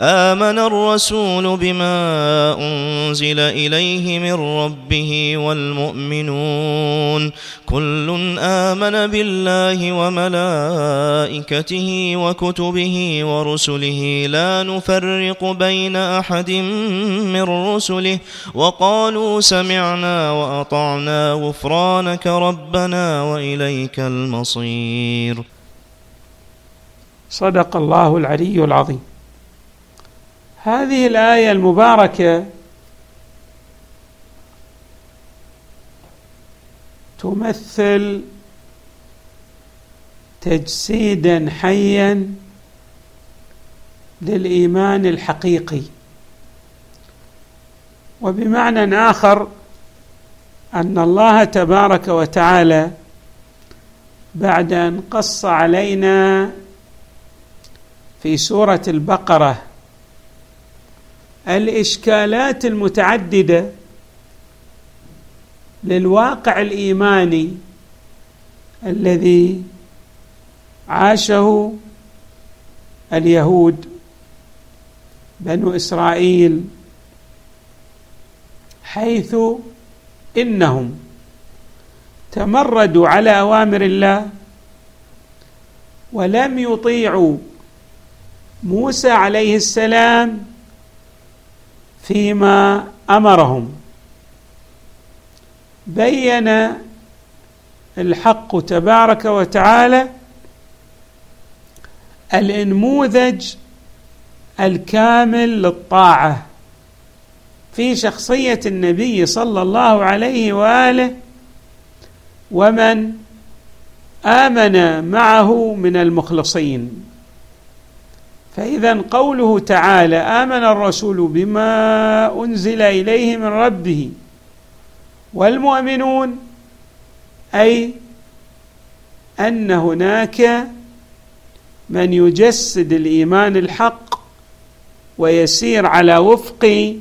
آمن الرسول بما أنزل إليه من ربه والمؤمنون. كل آمن بالله وملائكته وكتبه ورسله. لا نفرق بين أحد من رسله. وقالوا سمعنا وأطعنا غفرانك ربنا وإليك المصير. صدق الله العلي العظيم. هذه الآية المباركة تمثل تجسيدا حيا للإيمان الحقيقي. وبمعنى آخر أن الله تبارك وتعالى بعد أن قص علينا في سورة البقرة الإشكالات المتعددة للواقع الإيماني الذي عاشه اليهود بنو إسرائيل حيث إنهم تمردوا على أوامر الله ولم يطيعوا موسى عليه السلام فيما أمرهم. بين الحق تبارك وتعالى الإنموذج الكامل للطاعة. في شخصية النبي صلى الله عليه وآله ومن آمن معه من المخلصين. فإذا قوله تعالى آمن الرسول بما أنزل إليه من ربه والمؤمنون أي أن هناك من يجسد الإيمان الحق ويسير على وفق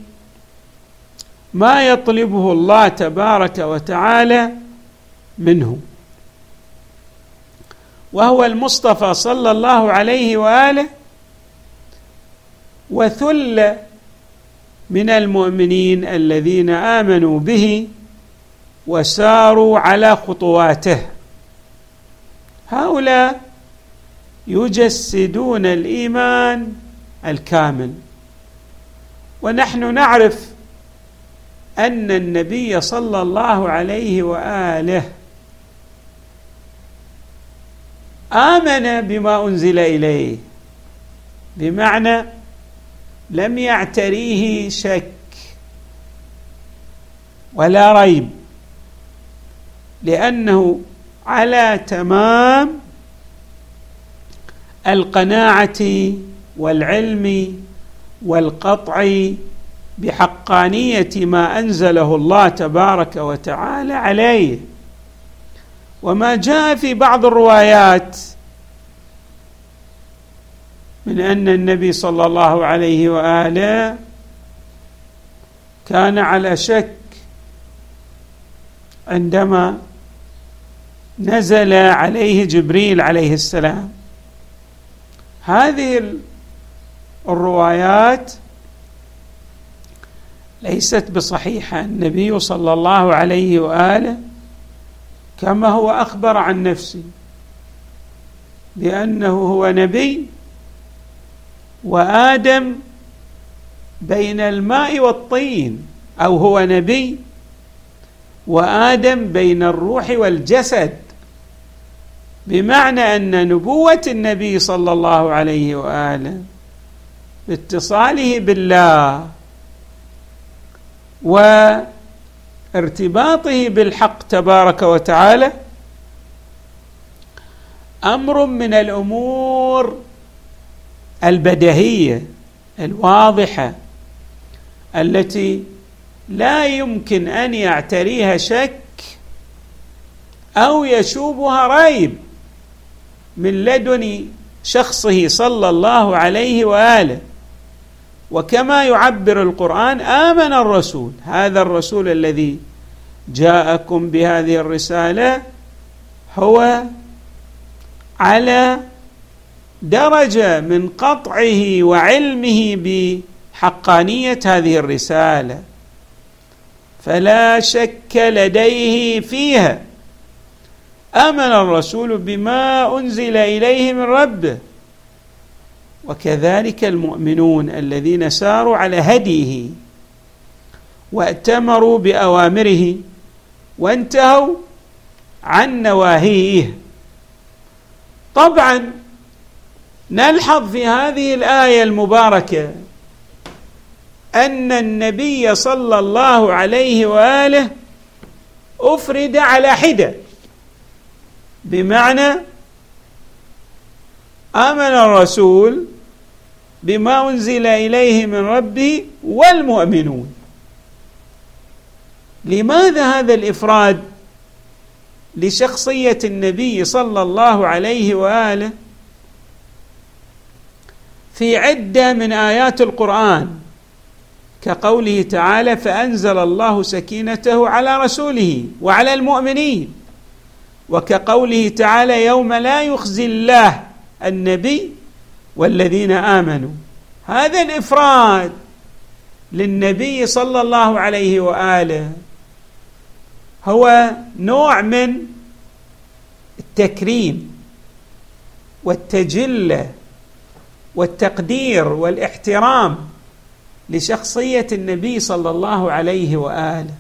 ما يطلبه الله تبارك وتعالى منه. وهو المصطفى صلى الله عليه وآله وثل من المؤمنين الذين آمنوا به وساروا على خطواته. هؤلاء يجسدون الإيمان الكامل. ونحن نعرف أن النبي صلى الله عليه وآله آمن بما أنزل إليه بمعنى لم يعتريه شك ولا ريب لأنه على تمام القناعة والعلم والقطع بحقانية ما أنزله الله تبارك وتعالى عليه. وما جاء في بعض الروايات من أن النبي صلى الله عليه وآله كان على شك عندما نزل عليه جبريل عليه السلام. هذه الروايات ليست بصحيحة. النبي صلى الله عليه وآله كما هو أخبر عن نفسه بأنه هو نبي وآدم بين الماء والطين أو هو نبي وآدم بين الروح والجسد بمعنى أن نبوة النبي صلى الله عليه وآله باتصاله بالله وارتباطه بالحق تبارك وتعالى أمر من الأمور البديهية الواضحة التي لا يمكن أن يعتريها شك أو يشوبها ريب من لدن شخصه صلى الله عليه وآله. وكما يعبر القرآن آمن الرسول. هذا الرسول الذي جاءكم بهذه الرسالة هو على درجه من قطعه وعلمه بحقانية هذه الرسالة. فلا شك لديه فيها. آمن الرسول بما أنزل إليه من ربه. وكذلك المؤمنون الذين ساروا على هديه واتمروا بأوامره وانتهوا عن نواهيه. طبعا نلحظ في هذه الآية المباركة أن النبي صلى الله عليه وآله أفرد على حدة بمعنى آمن الرسول بما أنزل إليه من ربه والمؤمنون. لماذا هذا الإفراد لشخصية النبي صلى الله عليه وآله؟ في عدة من آيات القرآن كقوله تعالى فأنزل الله سكينته على رسوله وعلى المؤمنين وكقوله تعالى يوم لا يخزي الله النبي والذين آمنوا هذا الإفراد للنبي صلى الله عليه وآله هو نوع من التكريم والتجلة والتقدير والاحترام لشخصية النبي صلى الله عليه وآله.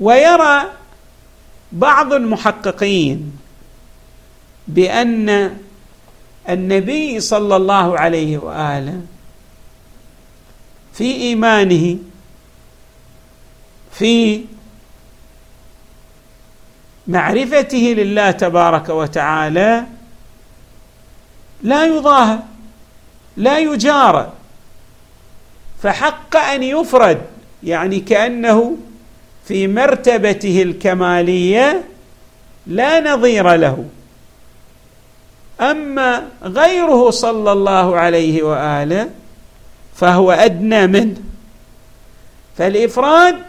ويرى بعض المحققين بأن النبي صلى الله عليه وآله في إيمانه في معرفته لله تبارك وتعالى لا يضاهى لا يجارى. فحق أن يفرد يعني كأنه في مرتبته الكمالية لا نظير له. أما غيره صلى الله عليه وآله فهو أدنى منه. فالإفراد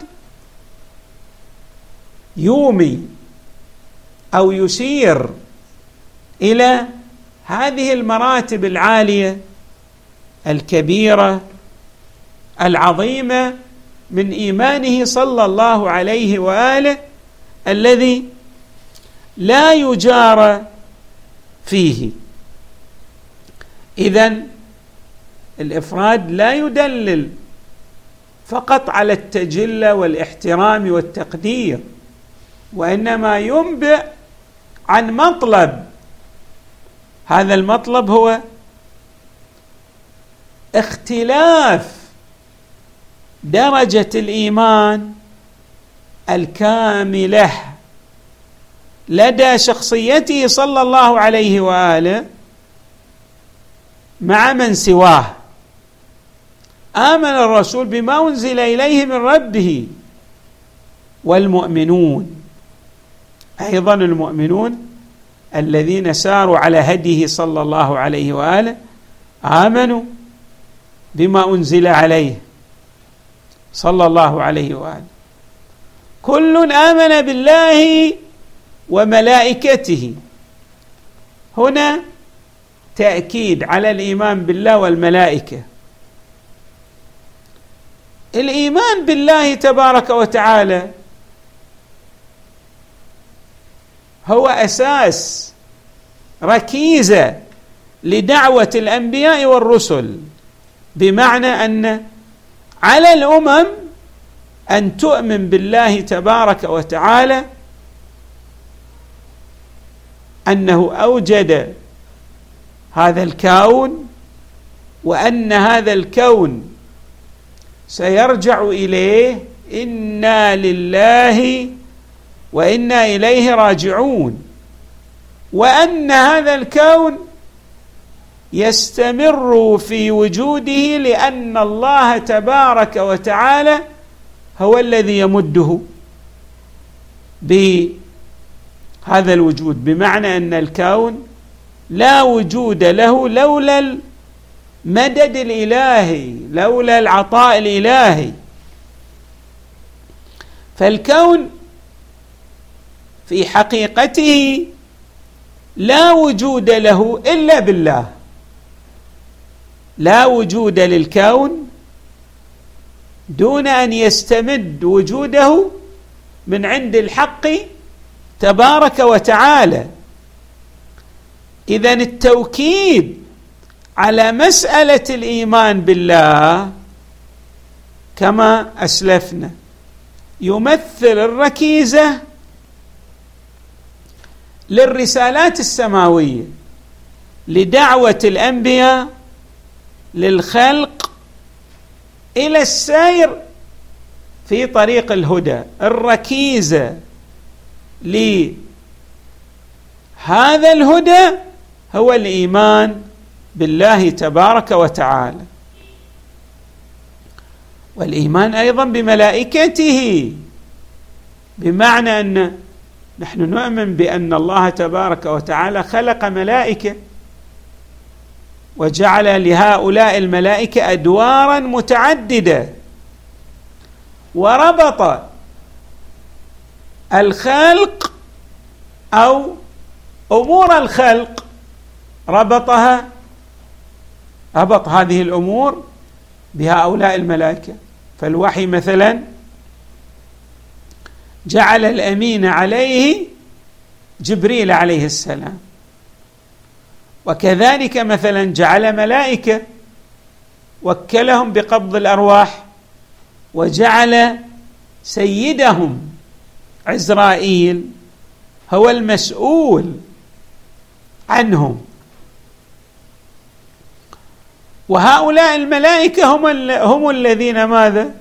يومي أو يشير إلى هذه المراتب العالية الكبيرة العظيمة من إيمانه صلى الله عليه وآله الذي لا يجار فيه. اذا الإفراد لا يدلل فقط على التجلة والإحترام والتقدير وإنما ينبئ عن مطلب هذا المطلب هو اختلاف درجة الإيمان الكاملة لدى شخصيته صلى الله عليه وآله مع من سواه. آمن الرسول بما أنزل إليه من ربه والمؤمنون أيضا المؤمنون الذين ساروا على هديه صلى الله عليه وآله آمنوا بما أنزل عليه صلى الله عليه وآله. كل آمن بالله وملائكته. هنا تأكيد على الإيمان بالله والملائكة. الإيمان بالله تبارك وتعالى هو أساس ركيزة لدعوة الأنبياء والرسل بمعنى أن على الأمم أن تؤمن بالله تبارك وتعالى أنه أوجد هذا الكون وأن هذا الكون سيرجع إليه إنا لله وإنا إليه راجعون. وأن هذا الكون يستمر في وجوده لأن الله تبارك وتعالى هو الذي يمده بهذا الوجود بمعنى أن الكون لا وجود له لولا المدد الإلهي لولا العطاء الإلهي. فالكون في حقيقته لا وجود له إلا بالله. لا وجود للكون دون أن يستمد وجوده من عند الحق تبارك وتعالى. اذا التوكيد على مسألة الإيمان بالله كما أسلفنا يمثل الركيزة للرسالات السماوية لدعوة الأنبياء للخلق إلى السير في طريق الهدى الركيزة لهذا الهدى هو الإيمان بالله تبارك وتعالى. والإيمان أيضا بملائكته بمعنى أن نحن نؤمن بأن الله تبارك وتعالى خلق ملائكة وجعل لهؤلاء الملائكة أدوارا متعددة وربط الخلق أو أمور الخلق ربطها ربط هذه الأمور بهؤلاء الملائكة. فالوحي مثلا جعل الأمين عليه جبريل عليه السلام. وكذلك مثلا جعل ملائكة وكلهم بقبض الأرواح وجعل سيدهم عزرائيل هو المسؤول عنهم. وهؤلاء الملائكة هم هم الذين ماذا؟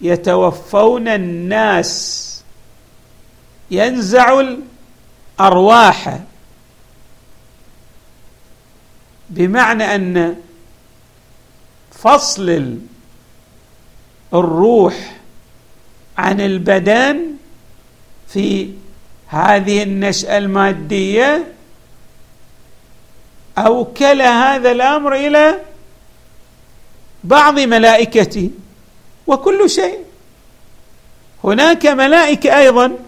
يتوفون الناس. ينزع الأرواح. بمعنى أن فصل الروح عن البدن في هذه النشأة المادية أوكل هذا الأمر إلى بعض ملائكته وكل شيء. هناك ملائكة أيضا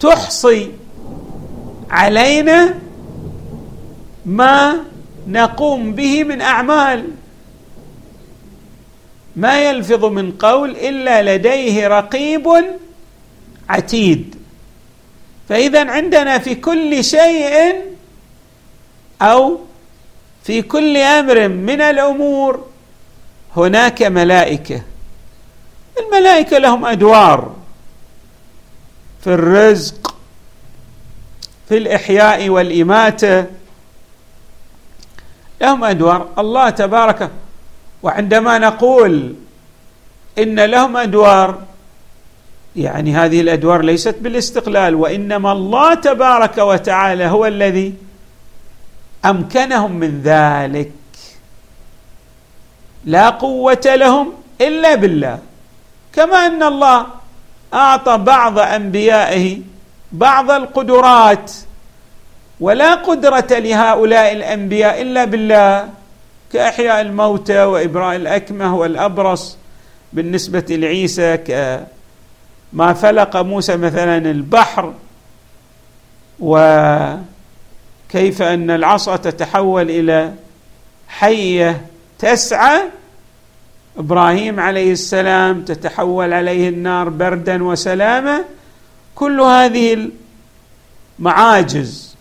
تحصي علينا ما نقوم به من أعمال. ما يلفظ من قول إلا لديه رقيب عتيد. فإذا عندنا في كل شيء أو في كل أمر من الأمور هناك ملائكة. الملائكة لهم أدوار. في الرزق في الإحياء والإماتة. لهم أدوار. الله تبارك وعندما نقول إن لهم أدوار يعني هذه الأدوار ليست بالاستقلال وإنما الله تبارك وتعالى هو الذي أمكنهم من ذلك. لا قوة لهم إلا بالله. كما أن الله أعطى بعض أنبيائه بعض القدرات ولا قدرة لهؤلاء الأنبياء إلا بالله كإحياء الموتى وإبراء الأكمه والأبرص بالنسبة لعيسى كما فلق موسى مثلا البحر وكيف أن العصا تتحول إلى حية تسعى إبراهيم عليه السلام تتحول عليه النار بردا وسلاما كل هذه المعاجز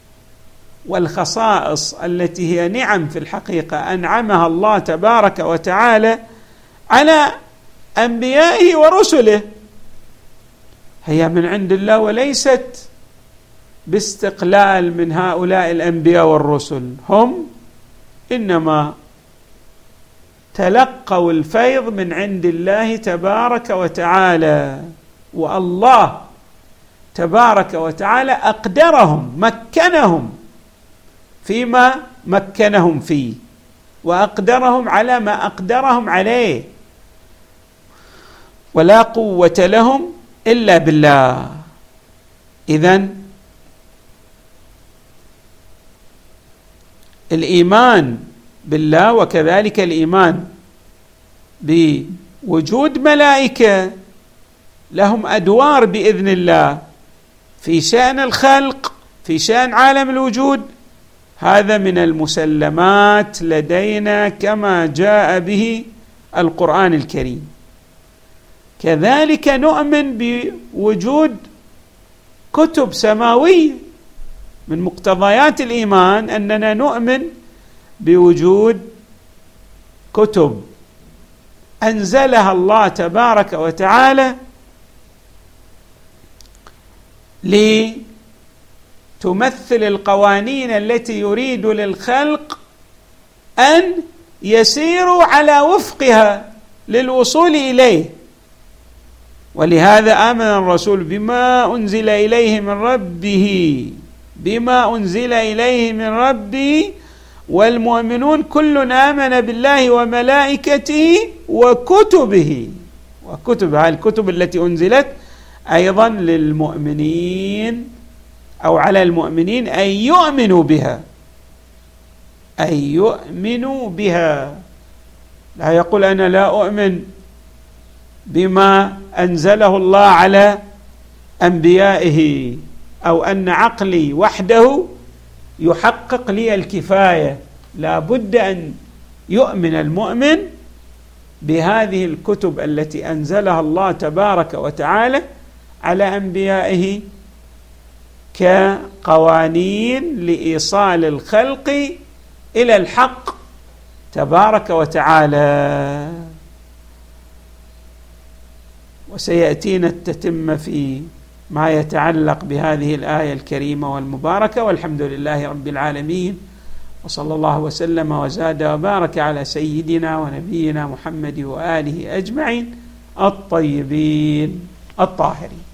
والخصائص التي هي نعم في الحقيقة أنعمها الله تبارك وتعالى على أنبيائه ورسله. هي من عند الله وليست باستقلال من هؤلاء الأنبياء والرسل هم إنما تلقوا الفيض من عند الله تبارك وتعالى والله تبارك وتعالى أقدرهم مكنهم فيما مكنهم فيه وأقدرهم على ما أقدرهم عليه. ولا قوة لهم إلا بالله. اذا الإيمان بالله وكذلك الإيمان بوجود ملائكة لهم أدوار بإذن الله في شأن الخلق في شأن عالم الوجود. هذا من المسلمات لدينا كما جاء به القرآن الكريم. كذلك نؤمن بوجود كتب سماوية من مقتضيات الإيمان أننا نؤمن بوجود كتب. أنزلها الله تبارك وتعالى لتمثل القوانين التي يريد للخلق أن يسيروا على وفقها للوصول إليه. ولهذا آمن الرسول بما أنزل إليه من ربه بما أنزل إليه من ربه والمؤمنون كل آمن بالله وملائكته وكتبه. وكتبه الكتب التي أنزلت أيضا للمؤمنين أو على المؤمنين أن يؤمنوا بها. أن يؤمنوا بها. لا يقول أنا لا أؤمن بما أنزله الله على أنبيائه أو أن عقلي وحده يحقق لي الكفاية. لا بد أن يؤمن المؤمن بهذه الكتب التي أنزلها الله تبارك وتعالى على أنبيائه كقوانين لإيصال الخلق إلى الحق تبارك وتعالى. وسيأتينا التتمه في ما يتعلق بهذه الآية الكريمة والمباركة والحمد لله رب العالمين وصلى الله وسلم وزاد وبارك على سيدنا ونبينا محمد وآله أجمعين الطيبين الطاهرين.